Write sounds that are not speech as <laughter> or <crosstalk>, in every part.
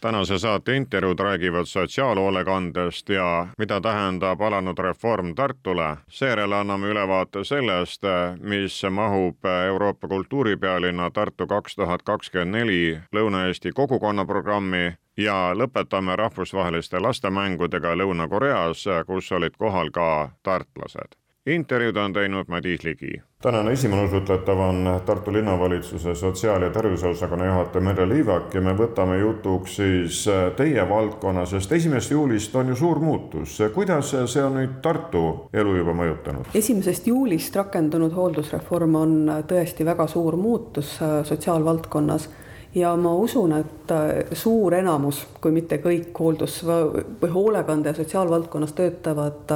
tänase saate intervjuud räägivad sotsiaalhoolekandest ja mida tähendab alanud reform Tartule. seejärel anname ülevaate sellest, mis mahub Euroopa kultuuripealinna Tartu kaks tuhat kakskümmend neli Lõuna-Eesti kogukonnaprogrammi ja lõpetame rahvusvaheliste lastemängudega Lõuna-Koreas, kus olid kohal ka tartlased intervjuud on teinud Madis Ligi. tänane esimene osutletav on Tartu linnavalitsuse sotsiaal- ja terviseosakonna juhataja Merle Liivak ja me võtame jutuks siis teie valdkonna, sest esimesest juulist on ju suur muutus. kuidas see on nüüd Tartu elu juba mõjutanud? esimesest juulist rakendunud hooldusreform on tõesti väga suur muutus sotsiaalvaldkonnas ja ma usun, et suur enamus, kui mitte kõik hooldus või hoolekande ja sotsiaalvaldkonnas töötavad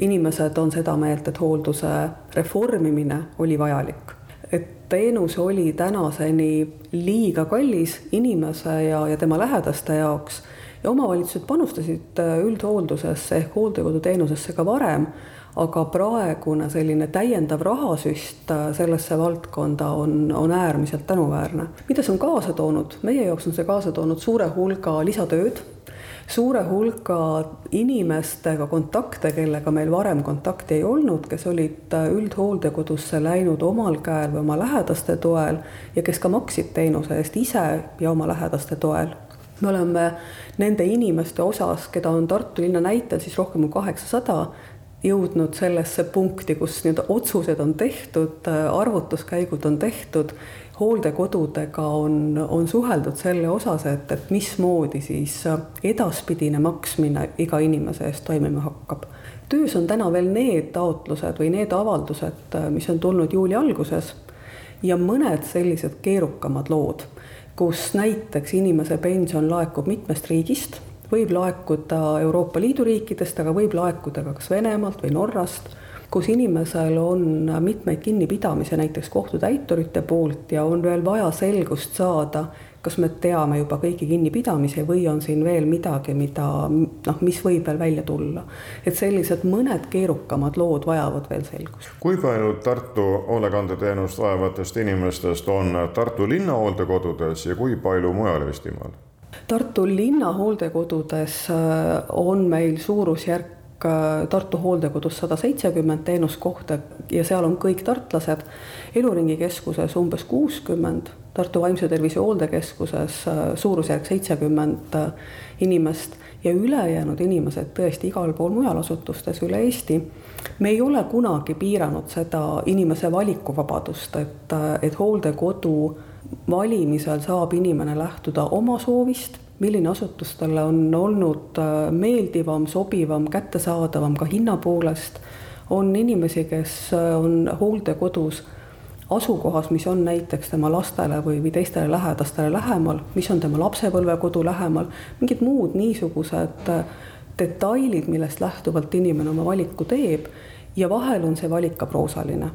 inimesed on seda meelt, et hoolduse reformimine oli vajalik. et teenus oli tänaseni liiga kallis inimese ja, ja tema lähedaste jaoks ja omavalitsused panustasid üldhooldusesse ehk hooldekoduteenusesse ka varem, aga praegune selline täiendav rahasüst sellesse valdkonda on, on äärmiselt tänuväärne. mida see on kaasa toonud? meie jaoks on see kaasa toonud suure hulga lisatööd suure hulga inimestega kontakte, kellega meil varem kontakti ei olnud, kes olid äh, üldhooldekodusse läinud omal käel või oma lähedaste toel ja kes ka maksid teenuse eest ise ja oma lähedaste toel. me oleme nende inimeste osas, keda on Tartu linna näitel siis rohkem kui kaheksasada, jõudnud sellesse punkti, kus nii-öelda otsused on tehtud, arvutuskäigud on tehtud hooldekodudega on, on suheldud selle osas, et, et mismoodi siis edaspidine maksmine iga inimese eest toimima hakkab. töös on täna veel need taotlused või need avaldused, mis on tulnud juuli alguses ja mõned sellised keerukamad lood, kus näiteks inimese pension laekub mitmest riigist, võib laekuda Euroopa Liidu riikidest, aga võib laekuda ka kas Venemaalt või Norrast kus inimesel on mitmeid kinnipidamisi näiteks kohtutäiturite poolt ja on veel vaja selgust saada, kas me teame juba kõiki kinnipidamisi või on siin veel midagi, mida noh, mis võib veel välja tulla. et sellised mõned keerukamad lood vajavad veel selgust. kui palju Tartu hoolekandeteenust vajavatest inimestest on Tartu linna hooldekodudes ja kui palju mujal Eestimaal? Tartu linna hooldekodudes äh, on meil suurusjärk Äh, Tartu hooldekodus sada seitsekümmend teenuskohta ja seal on kõik tartlased. Eluringi keskuses umbes kuuskümmend, Tartu Vaimse Tervise Hooldekeskuses äh, suurusjärk seitsekümmend inimest ja ülejäänud inimesed tõesti igal pool mujal asutustes üle Eesti. me ei ole kunagi piiranud seda inimese valikuvabadust, et, et hooldekodu valimisel saab inimene lähtuda oma soovist milline asutus talle on olnud äh, meeldivam, sobivam, kättesaadavam ka hinna poolest. on inimesi, kes äh, on hooldekodus asukohas, mis on näiteks tema lastele või, või teistele lähedastele lähemal, mis on tema lapsepõlvekodu lähemal, mingid muud niisugused äh, detailid, millest lähtuvalt inimene oma valiku teeb ja vahel on see valik ka proosaline.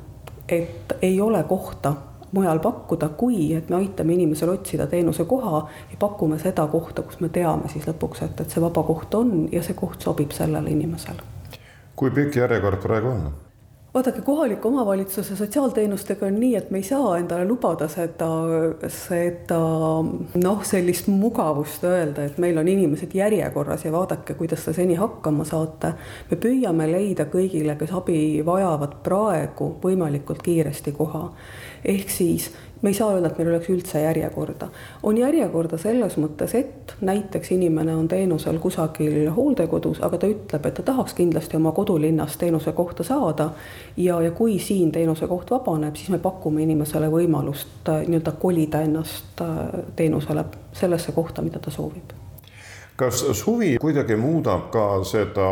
et ei ole kohta mujal pakkuda, kui et me aitame inimesel otsida teenusekoha ja pakume seda kohta, kus me teame siis lõpuks, et, et see vaba koht on ja see koht sobib sellele inimesele. kui pikk järjekord praegu on? vaadake, kohaliku omavalitsuse sotsiaalteenustega on nii, et me ei saa endale lubada seda, seda noh, sellist mugavust öelda, et meil on inimesed järjekorras ja vaadake, kuidas te seni hakkama saate. me püüame leida kõigile, kes abi vajavad praegu võimalikult kiiresti koha ehk siis me ei saa öelda, et meil oleks üldse järjekorda. on järjekorda selles mõttes, et näiteks inimene on teenusel kusagil hooldekodus, aga ta ütleb, et ta tahaks kindlasti oma kodulinnas teenusekohta saada. ja, ja kui siin teenusekoht vabaneb, siis me pakume inimesele võimalust äh, nii-öelda kolida ennast äh, teenusele sellesse kohta, mida ta soovib kas suvi kuidagi muudab ka seda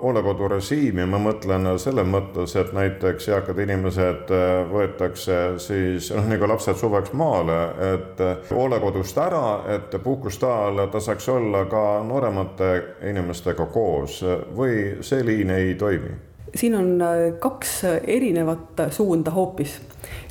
hooldekodu režiimi, ma mõtlen selles mõttes, et näiteks eakad inimesed äh, võetakse siis noh, nagu lapsed suveks maale, et hooldekodust ära, et puhkust ajal ta saaks olla ka nooremate inimestega koos või see liin ei toimi? siin on kaks erinevat suunda hoopis.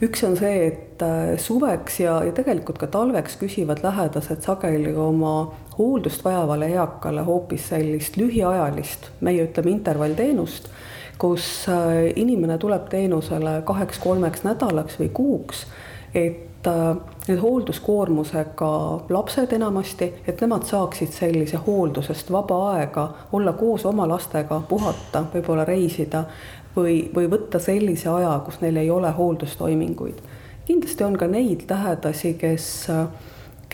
üks on see, et suveks ja, ja tegelikult ka talveks küsivad lähedased sageli oma hooldust vajavale eakale hoopis sellist lühiajalist, meie ütleme intervallteenust, kus inimene tuleb teenusele kaheks-kolmeks nädalaks või kuuks, et Äh, need hoolduskoormusega lapsed enamasti, et nemad saaksid sellise hooldusest vaba aega, olla koos oma lastega, puhata, võib-olla reisida või, või võtta sellise aja, kus neil ei ole hooldustoiminguid. kindlasti on ka neid lähedasi, kes,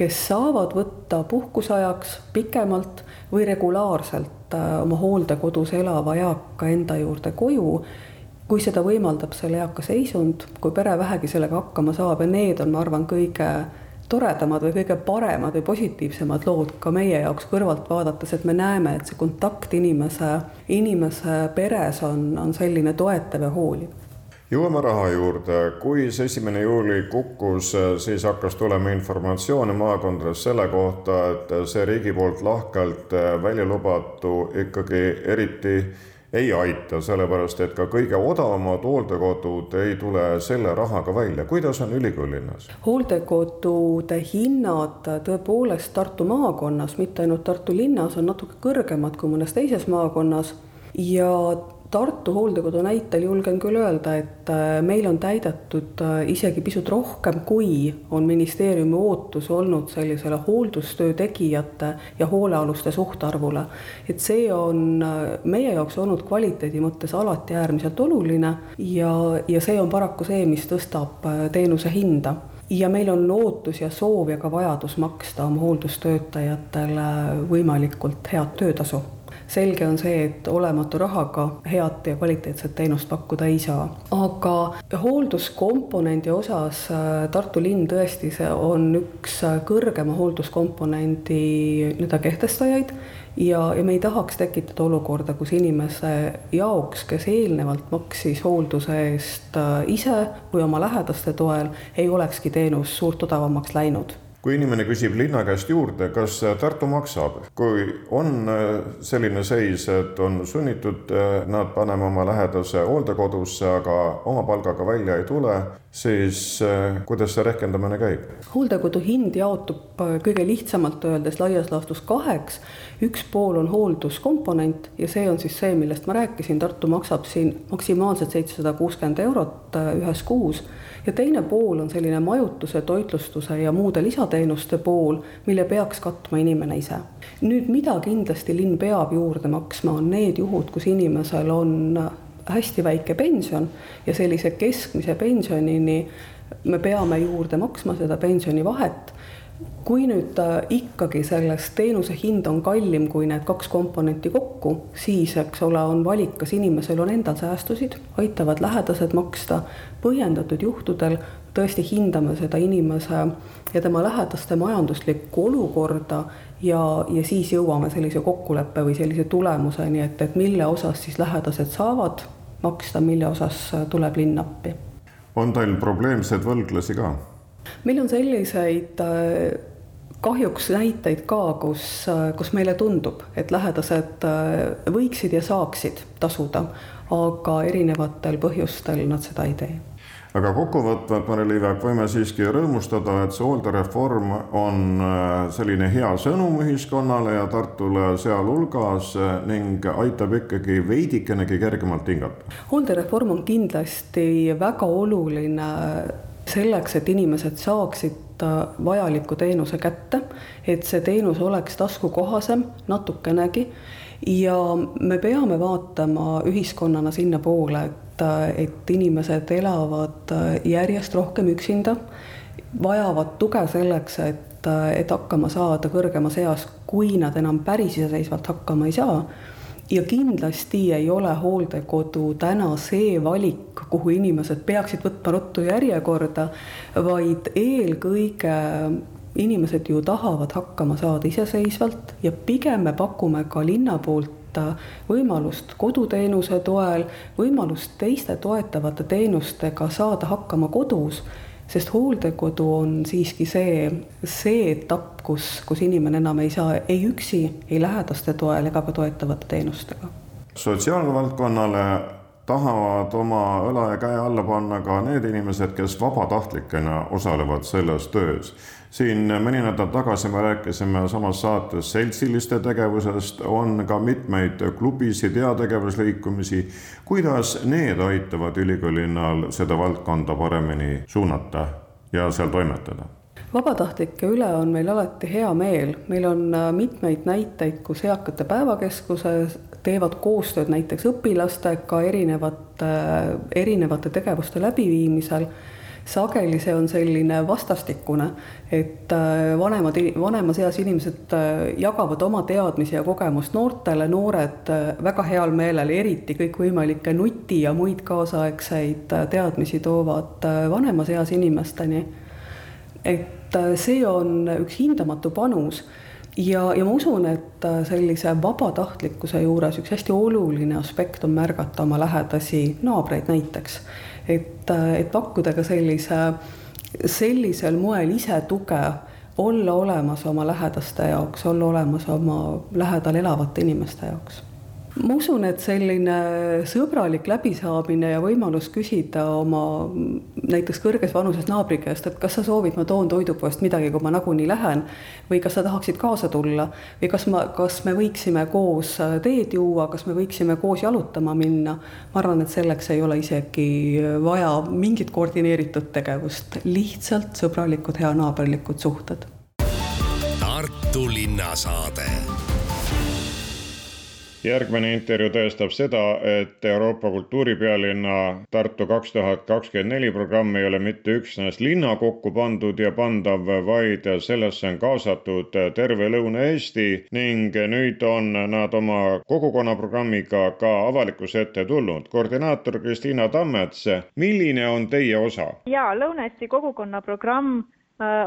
kes saavad võtta puhkusajaks pikemalt või regulaarselt äh, oma hooldekodus elava eaka enda juurde koju. Kui seda võimaldab selle eaka seisund, kui pere vähegi sellega hakkama saab ja need on, ma arvan, kõige toredamad või kõige paremad või positiivsemad lood ka meie jaoks kõrvalt vaadates, et me näeme, et see kontakt inimese, inimese peres on, on selline toetav ja hooliv jõuame raha juurde, kui see esimene juuli kukkus, siis hakkas tulema informatsiooni maakondades selle kohta, et see riigi poolt lahkelt välja lubatu ikkagi eriti ei aita, sellepärast et ka kõige odavamad hooldekodud ei tule selle rahaga välja. kuidas on ülikoolilinnas? hooldekodude hinnad tõepoolest Tartu maakonnas, mitte ainult Tartu linnas, on natuke kõrgemad kui mõnes teises maakonnas ja Tartu hooldekodu näitel julgen küll öelda, et äh, meil on täidetud äh, isegi pisut rohkem, kui on ministeeriumi ootus olnud sellisele hooldustöö tegijate ja hoolealuste suhtarvule. et see on äh, meie jaoks olnud kvaliteedi mõttes alati äärmiselt oluline ja, ja see on paraku see, mis tõstab teenuse hinda ja meil on ootus ja soov ja ka vajadus maksta oma hooldustöötajatele võimalikult head töötasu selge on see, et olematu rahaga head ja kvaliteetset teenust pakkuda ei saa. aga hoolduskomponendi osas äh, Tartu linn tõesti, see on üks äh, kõrgema hoolduskomponendi nii-öelda kehtestajaid ja, ja me ei tahaks tekitada olukorda, kus inimese jaoks, kes eelnevalt maksis hoolduse eest äh, ise või oma lähedaste toel, ei olekski teenus suurt odavamaks läinud kui inimene küsib linna käest juurde, kas Tartu maksab, kui on äh, selline seis, et on sunnitud äh, nad panema oma lähedase hooldekodusse, aga oma palgaga välja ei tule, siis äh, kuidas see rehkendamine käib? hooldekodu hind jaotub kõige lihtsamalt öeldes laias laastus kaheks. üks pool on hoolduskomponent ja see on siis see, millest ma rääkisin, Tartu maksab siin maksimaalselt seitsesada kuuskümmend eurot ühes kuus ja teine pool on selline majutuse, toitlustuse ja muude lisateenuste pool, mille peaks katma inimene ise. nüüd, mida kindlasti linn peab juurde maksma, on need juhud, kus inimesel on hästi väike pension ja sellise keskmise pensionini me peame juurde maksma seda pensionivahet. Kui nüüd ikkagi sellest teenuse hind on kallim kui need kaks komponenti kokku, siis eks ole, on valik, kas inimesel on endal säästusid, aitavad lähedased maksta, põhjendatud juhtudel tõesti hindame seda inimese ja tema lähedaste majanduslikku olukorda ja, ja siis jõuame sellise kokkuleppe või sellise tulemuseni, et, et mille osas siis lähedased saavad maksta, mille osas tuleb linn appi. on teil probleemseid võlglasi ka? meil on selliseid äh, kahjuks näiteid ka, kus, äh, kus meile tundub, et lähedased äh, võiksid ja saaksid tasuda, aga erinevatel põhjustel nad seda ei tee aga kokkuvõtvalt, Mari-Liiv, võime siiski rõõmustada, et see hooldereform on selline hea sõnum ühiskonnale ja Tartule sealhulgas ning aitab ikkagi veidikenegi kergemalt hingata. hooldereform on kindlasti väga oluline selleks, et inimesed saaksid vajaliku teenuse kätte, et see teenus oleks taskukohasem natukenegi ja me peame vaatama ühiskonnana sinnapoole, et, et inimesed elavad järjest rohkem üksinda, vajavad tuge selleks, et, et hakkama saada kõrgemas eas, kui nad enam päris iseseisvalt hakkama ei saa. Ja kindlasti ei ole hooldekodu täna see valik, kuhu inimesed peaksid võtma ruttu järjekorda, vaid eelkõige inimesed ju tahavad hakkama saada iseseisvalt ja pigem me pakume ka linna poolt võimalust koduteenuse toel, võimalust teiste toetavate teenustega saada hakkama kodus sest hooldekodu on siiski see, see etapp, kus, kus inimene enam ei saa ei üksi, ei lähedaste toel ega ka toetavate teenustega. sotsiaalvaldkonnale tahavad oma õla ja käe alla panna ka need inimesed, kes vabatahtlikena osalevad selles töös siin mõni nädal tagasi me rääkisime samas saates seltsiliste tegevusest, on ka mitmeid klubisid, heategevusliikumisi. kuidas need aitavad ülikoolinnal seda valdkonda paremini suunata ja seal toimetada? vabatahtlike üle on meil alati hea meel, meil on äh, mitmeid näiteid, kus Eakate Päevakeskuses teevad koostööd näiteks õpilastega erinevate, erinevate tegevuste läbiviimisel sageli see on selline vastastikune, et äh, vanemad, vanemas eas inimesed äh, jagavad oma teadmisi ja kogemust noortele, noored äh, väga heal meelel, eriti kõikvõimalikke nuti ja muid kaasaegseid teadmisi toovad vanemas eas inimesteni. et see on üks hindamatu panus ja, ja ma usun, et sellise vabatahtlikkuse juures üks hästi oluline aspekt on märgata oma lähedasi naabreid näiteks et, et pakkuda ka sellise, sellisel moel ise tuge, olla olemas oma lähedaste jaoks, olla olemas oma lähedal elavate inimeste jaoks ma usun, et selline sõbralik läbisaamine ja võimalus küsida oma näiteks kõrges vanuses naabri käest, et kas sa soovid, ma toon toidupoest midagi, kui ma nagunii lähen, või kas sa tahaksid kaasa tulla või kas ma, kas me võiksime koos teed juua, kas me võiksime koos jalutama minna. ma arvan, et selleks ei ole isegi vaja mingit koordineeritud tegevust, lihtsalt sõbralikud heanaaberlikud suhted. Tartu linnasaade järgmine intervjuu tõestab seda, et Euroopa kultuuripealinna Tartu kaks tuhat kakskümmend neli programm ei ole mitte üksnes linna kokku pandud ja pandav, vaid sellesse on kaasatud terve Lõuna-Eesti ning nüüd on nad oma kogukonnaprogrammiga ka avalikkuse ette tulnud. koordinaator Kristiina Tammets, milline on teie osa? jaa, Lõuna-Eesti kogukonnaprogramm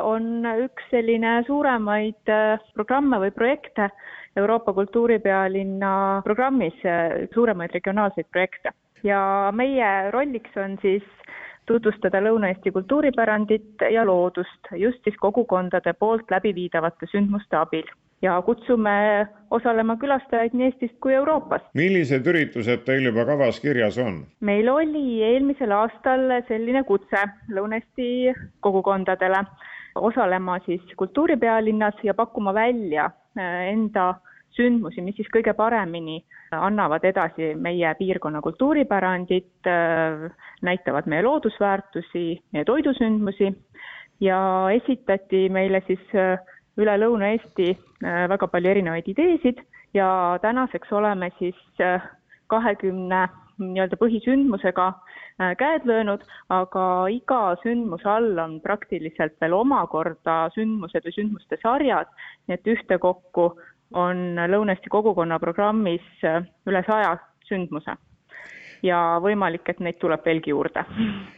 on üks selline suuremaid äh, programme või projekte, Euroopa kultuuripealinna programmis suuremaid regionaalseid projekte. Ja meie rolliks on siis tutvustada Lõuna-Eesti kultuuripärandit ja loodust just siis kogukondade poolt läbiviidavate sündmuste abil ja kutsume osalema külastajaid nii Eestist kui Euroopast. millised üritused teil juba kavas kirjas on? meil oli eelmisel aastal selline kutse Lõuna-Eesti kogukondadele osalema siis kultuuripealinnas ja pakkuma välja äh, enda sündmusi, mis siis kõige paremini annavad edasi meie piirkonna kultuuripärandit, äh, näitavad meie loodusväärtusi, meie toidusündmusi ja esitati meile siis äh, üle Lõuna-Eesti väga palju erinevaid ideesid ja tänaseks oleme siis kahekümne nii-öelda põhisündmusega äh, käed löönud, aga iga sündmuse all on praktiliselt veel omakorda sündmused või sündmuste sarjad, nii et ühtekokku on Lõuna-Eesti kogukonna programmis äh, üle saja sündmuse ja võimalik, et neid tuleb veelgi juurde.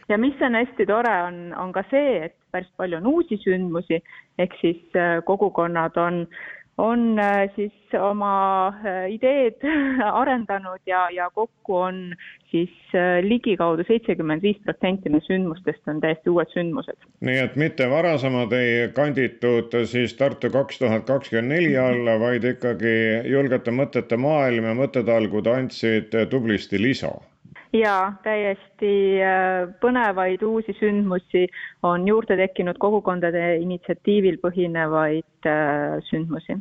ja mis on hästi tore, on, on ka see, et päris palju on uusi sündmusi, ehk siis äh, kogukonnad on on äh, siis oma äh, ideed <laughs> arendanud ja, ja kokku on siis ligikaudu seitsekümmend viis protsenti neist sündmustest on täiesti uued sündmused. nii et mitte varasemad ei kanditud siis Tartu kaks tuhat kakskümmend neli alla, vaid ikkagi julgete mõtete maailm ja mõttetalgud andsid tublisti lisa jaa, täiesti põnevaid uusi sündmusi on juurde tekkinud kogukondade initsiatiivil põhinevaid sündmusi.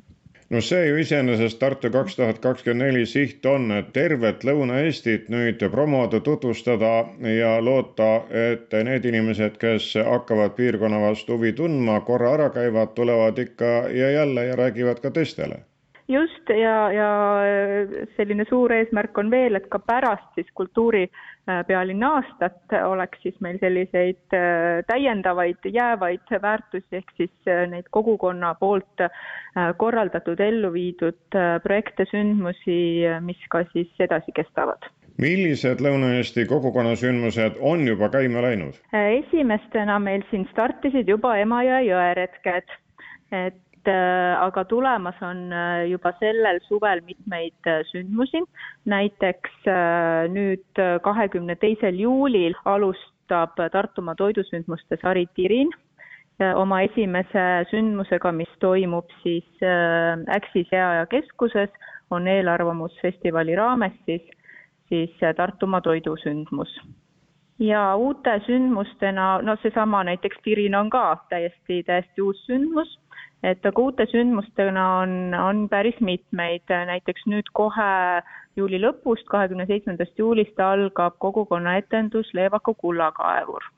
No see ju iseenesest Tartu kaks tuhat kakskümmend neli siht on, et tervet Lõuna-Eestit nüüd promoda, tutvustada ja loota, et need inimesed, kes hakkavad piirkonna vastu huvi tundma, korra ära käivad, tulevad ikka ja jälle ja räägivad ka teistele just ja, ja selline suur eesmärk on veel, et ka pärast siis kultuuripealinna aastat oleks siis meil selliseid äh, täiendavaid jäävaid väärtusi ehk siis äh, neid kogukonna poolt äh, korraldatud, ellu viidud projekte, sündmusi, mis ka siis edasi kestavad millised Lõuna-Eesti kogukonnasündmused on juba käima läinud? esimestena meil siin startisid juba Emajõe jõeretked, et Äh, aga tulemas on äh, juba sellel suvel mitmeid äh, sündmusi. näiteks nüüd kahekümne teisel juulil alustab Tartumaa toidusündmuste sari Tirin oma esimese sündmusega, mis toimub siis Äksi Sea- ja Keskuses, on eelarvamusfestivali raames siis siis Tartumaa toidusündmus. ja uute sündmustena, no seesama näiteks Pirin on ka täiesti, täiesti uus sündmus, et aga uute sündmustena on, on päris mitmeid, näiteks nüüd kohe juuli lõpust, kahekümne seitsmendast juulist algab kogukonnaetendus Leevaku kullakaevur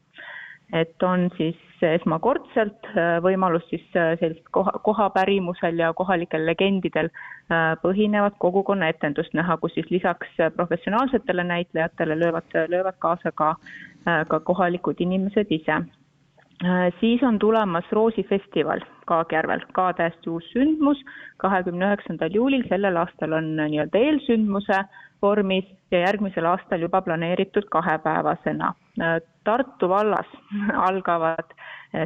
et on siis esmakordselt äh, võimalus siis äh, sellist koha, kohapärimusel ja kohalikel legendidel äh, põhinevat kogukonnaetendust näha, kus siis lisaks professionaalsetele näitlejatele löövad, löövad kaasa ka, ka kohalikud inimesed ise. Siis on tulemas Roosifestival Kaagjärvel, ka täiesti uus sündmus, kahekümne üheksandal juulil, sellel aastal on nii-öelda eelsündmuse vormis ja järgmisel aastal juba planeeritud kahepäevasena. Tartu vallas <laughs> algavad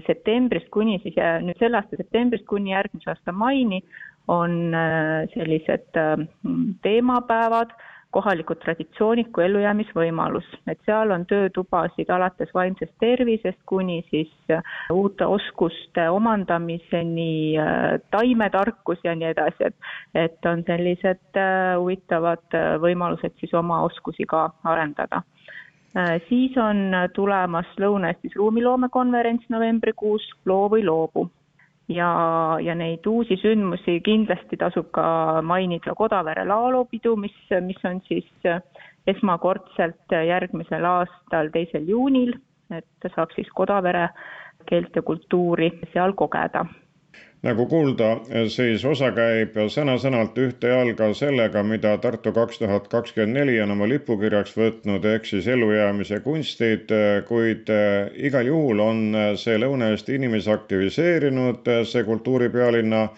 septembrist kuni siis, nüüd selle aasta septembrist kuni järgmise aasta maini on sellised teemapäevad kohalikud traditsioonid kui ellujäämisvõimalus, et seal on töötubasid alates vaimsest tervisest kuni siis äh, uute oskuste omandamiseni, äh, taimetarkus ja nii edasi, et et on sellised äh, huvitavad võimalused siis oma oskusi ka arendada. Siis on tulemas Lõuna-Eestis ruumiloomekonverents novembrikuus Loo või loobu ja, ja neid uusi sündmusi kindlasti tasub ka mainida Kodavere laulupidu, mis, mis on siis esmakordselt järgmisel aastal, teisel juunil, et saab siis Kodavere keelt ja kultuuri seal kogeda nagu kuulda, siis osa käib sõna-sõnalt ühte jalga sellega, mida Tartu kaks tuhat kakskümmend neli on oma lipukirjaks võtnud, ehk siis ellujäämise kunstid, kuid eh, igal juhul on see Lõuna-Eesti inimesi aktiviseerinud, see kultuuripealinna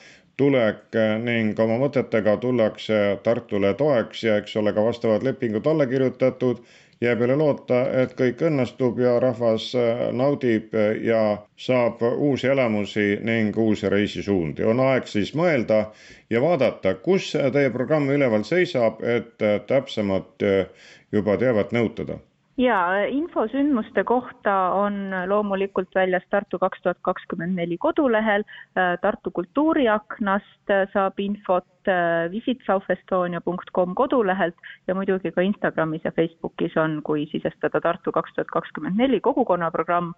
tulek ning oma mõtetega tullakse Tartule toeks ja eks ole ka vastavad lepingud alla kirjutatud jääb üle loota, et kõik õnnestub ja rahvas äh, naudib ja saab uusi elamusi ning uusi reisisuundi. on aeg siis mõelda ja vaadata, kus teie programm üleval seisab, et äh, täpsemat äh, juba teavet nõutada ja info sündmuste kohta on loomulikult väljas Tartu kaks tuhat kakskümmend neli kodulehel, Tartu kultuuriaknast saab infot visitsouthestonia.com kodulehelt ja muidugi ka Instagramis ja Facebookis on, kui sisestada Tartu kaks tuhat kakskümmend neli kogukonnaprogramm,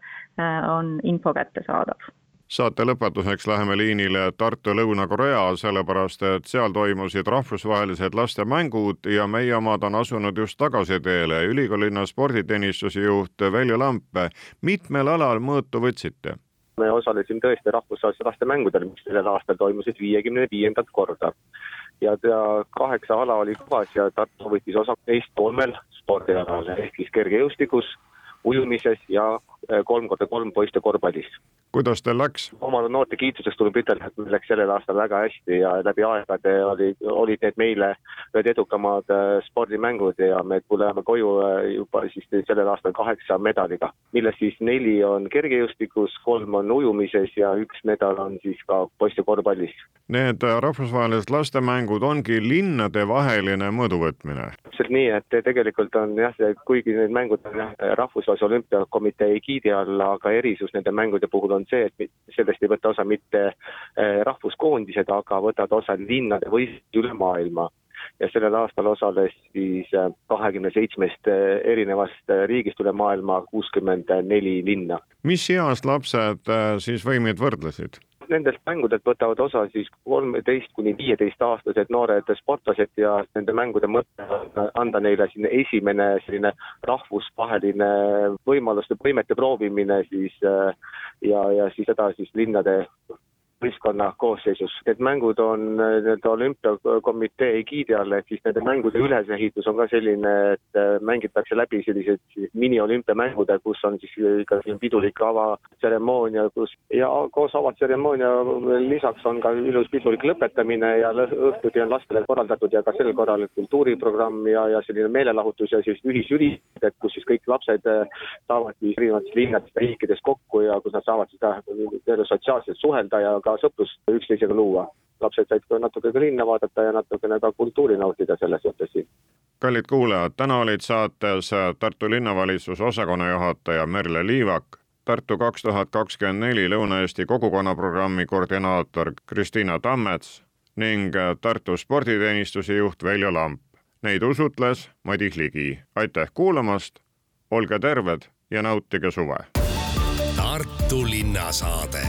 on info kättesaadav saate lõpetuseks läheme liinile Tartu Lõuna-Korea, sellepärast et seal toimusid rahvusvahelised lastemängud ja meie omad on asunud just tagasiteele. ülikoolilinna sporditeenistuse juht Veljo Lamp, mitmel alal mõõtu võtsite? me osalesime tõesti rahvusvahelistel lastemängudel, mis sellel aastal toimusid viiekümne viiendat korda. ja, kaheksa ala oli kavas ja Tartu võttis osa neist kolmel spordialal ehk siis kergejõustikus, ujumises ja kolm korda kolm poiste korvpallis kuidas teil läks? oma noorte kiituseks tuleb ütelda, et meil läks sellel aastal väga hästi ja läbi aegade olid, olid need meile ühed edukamad äh, spordimängud ja me tuleme koju äh, juba siis sellel aastal kaheksa medaliga, millest siis neli on kergejõustikus, kolm on ujumises ja üks medal on siis ka poiste korvpallis. Need äh, rahvusvahelised lastemängud ongi linnadevaheline mõõduvõtmine? täpselt nii, et tegelikult on jah, kuigi need mängud on jah, Rahvusvahelise Olümpiakomitee egiidi all, aga erisus nende mängude puhul on see, et sellest ei võta osa mitte eh, rahvuskoondised, aga võtavad osa linnade võistlused üle maailma ja sellel aastal osales siis eh, kahekümne seitsmest eh, erinevast riigist üle maailma kuuskümmend neli linna. mis east lapsed siis võimeid võrdlesid? Nendest mängudelt võtavad osa siis kolmeteist kuni viieteistaastased noored sportlased ja nende mängude mõte on anda neile selline esimene selline rahvusvaheline võimaluste, võimete proovimine siis ja, ja siis seda siis linnade võistkonna koosseisus. Need mängud on nii-öelda olümpiakomitee egiidi all, ehk siis nende mängude ülesehitus on ka selline, et äh, mängitakse läbi sellised miniolümpiamängud, kus on siis ka selline pidulik avatseremoonia, kus ja koos avatseremoonia lisaks on ka ilus pidulik lõpetamine ja õhtuti on lastele korraldatud ja ka sel korral kultuuriprogramm ja, ja selline meelelahutus ja sellised ühisüritused, kus siis kõik lapsed äh, saavad siis erinevatest linnadest ja riikidest kokku ja kus nad saavad siis sotsiaalselt suhelda ja ka sõprust üksteisega luua. lapsed said ka natuke ka linna vaadata ja natukene ka kultuuri nautida selles suhtes siin. kallid kuulajad, täna olid saates Tartu linnavalitsuse osakonnajuhataja Merle Liivak, Tartu kaks tuhat kakskümmend neli Lõuna-Eesti kogukonnaprogrammi koordinaator Kristiina Tammets ning Tartu sporditeenistuse juht Veljo Lamp. Neid usutles Madis Ligi. aitäh kuulamast, olge terved ja nautige suve. Tartu linnasaade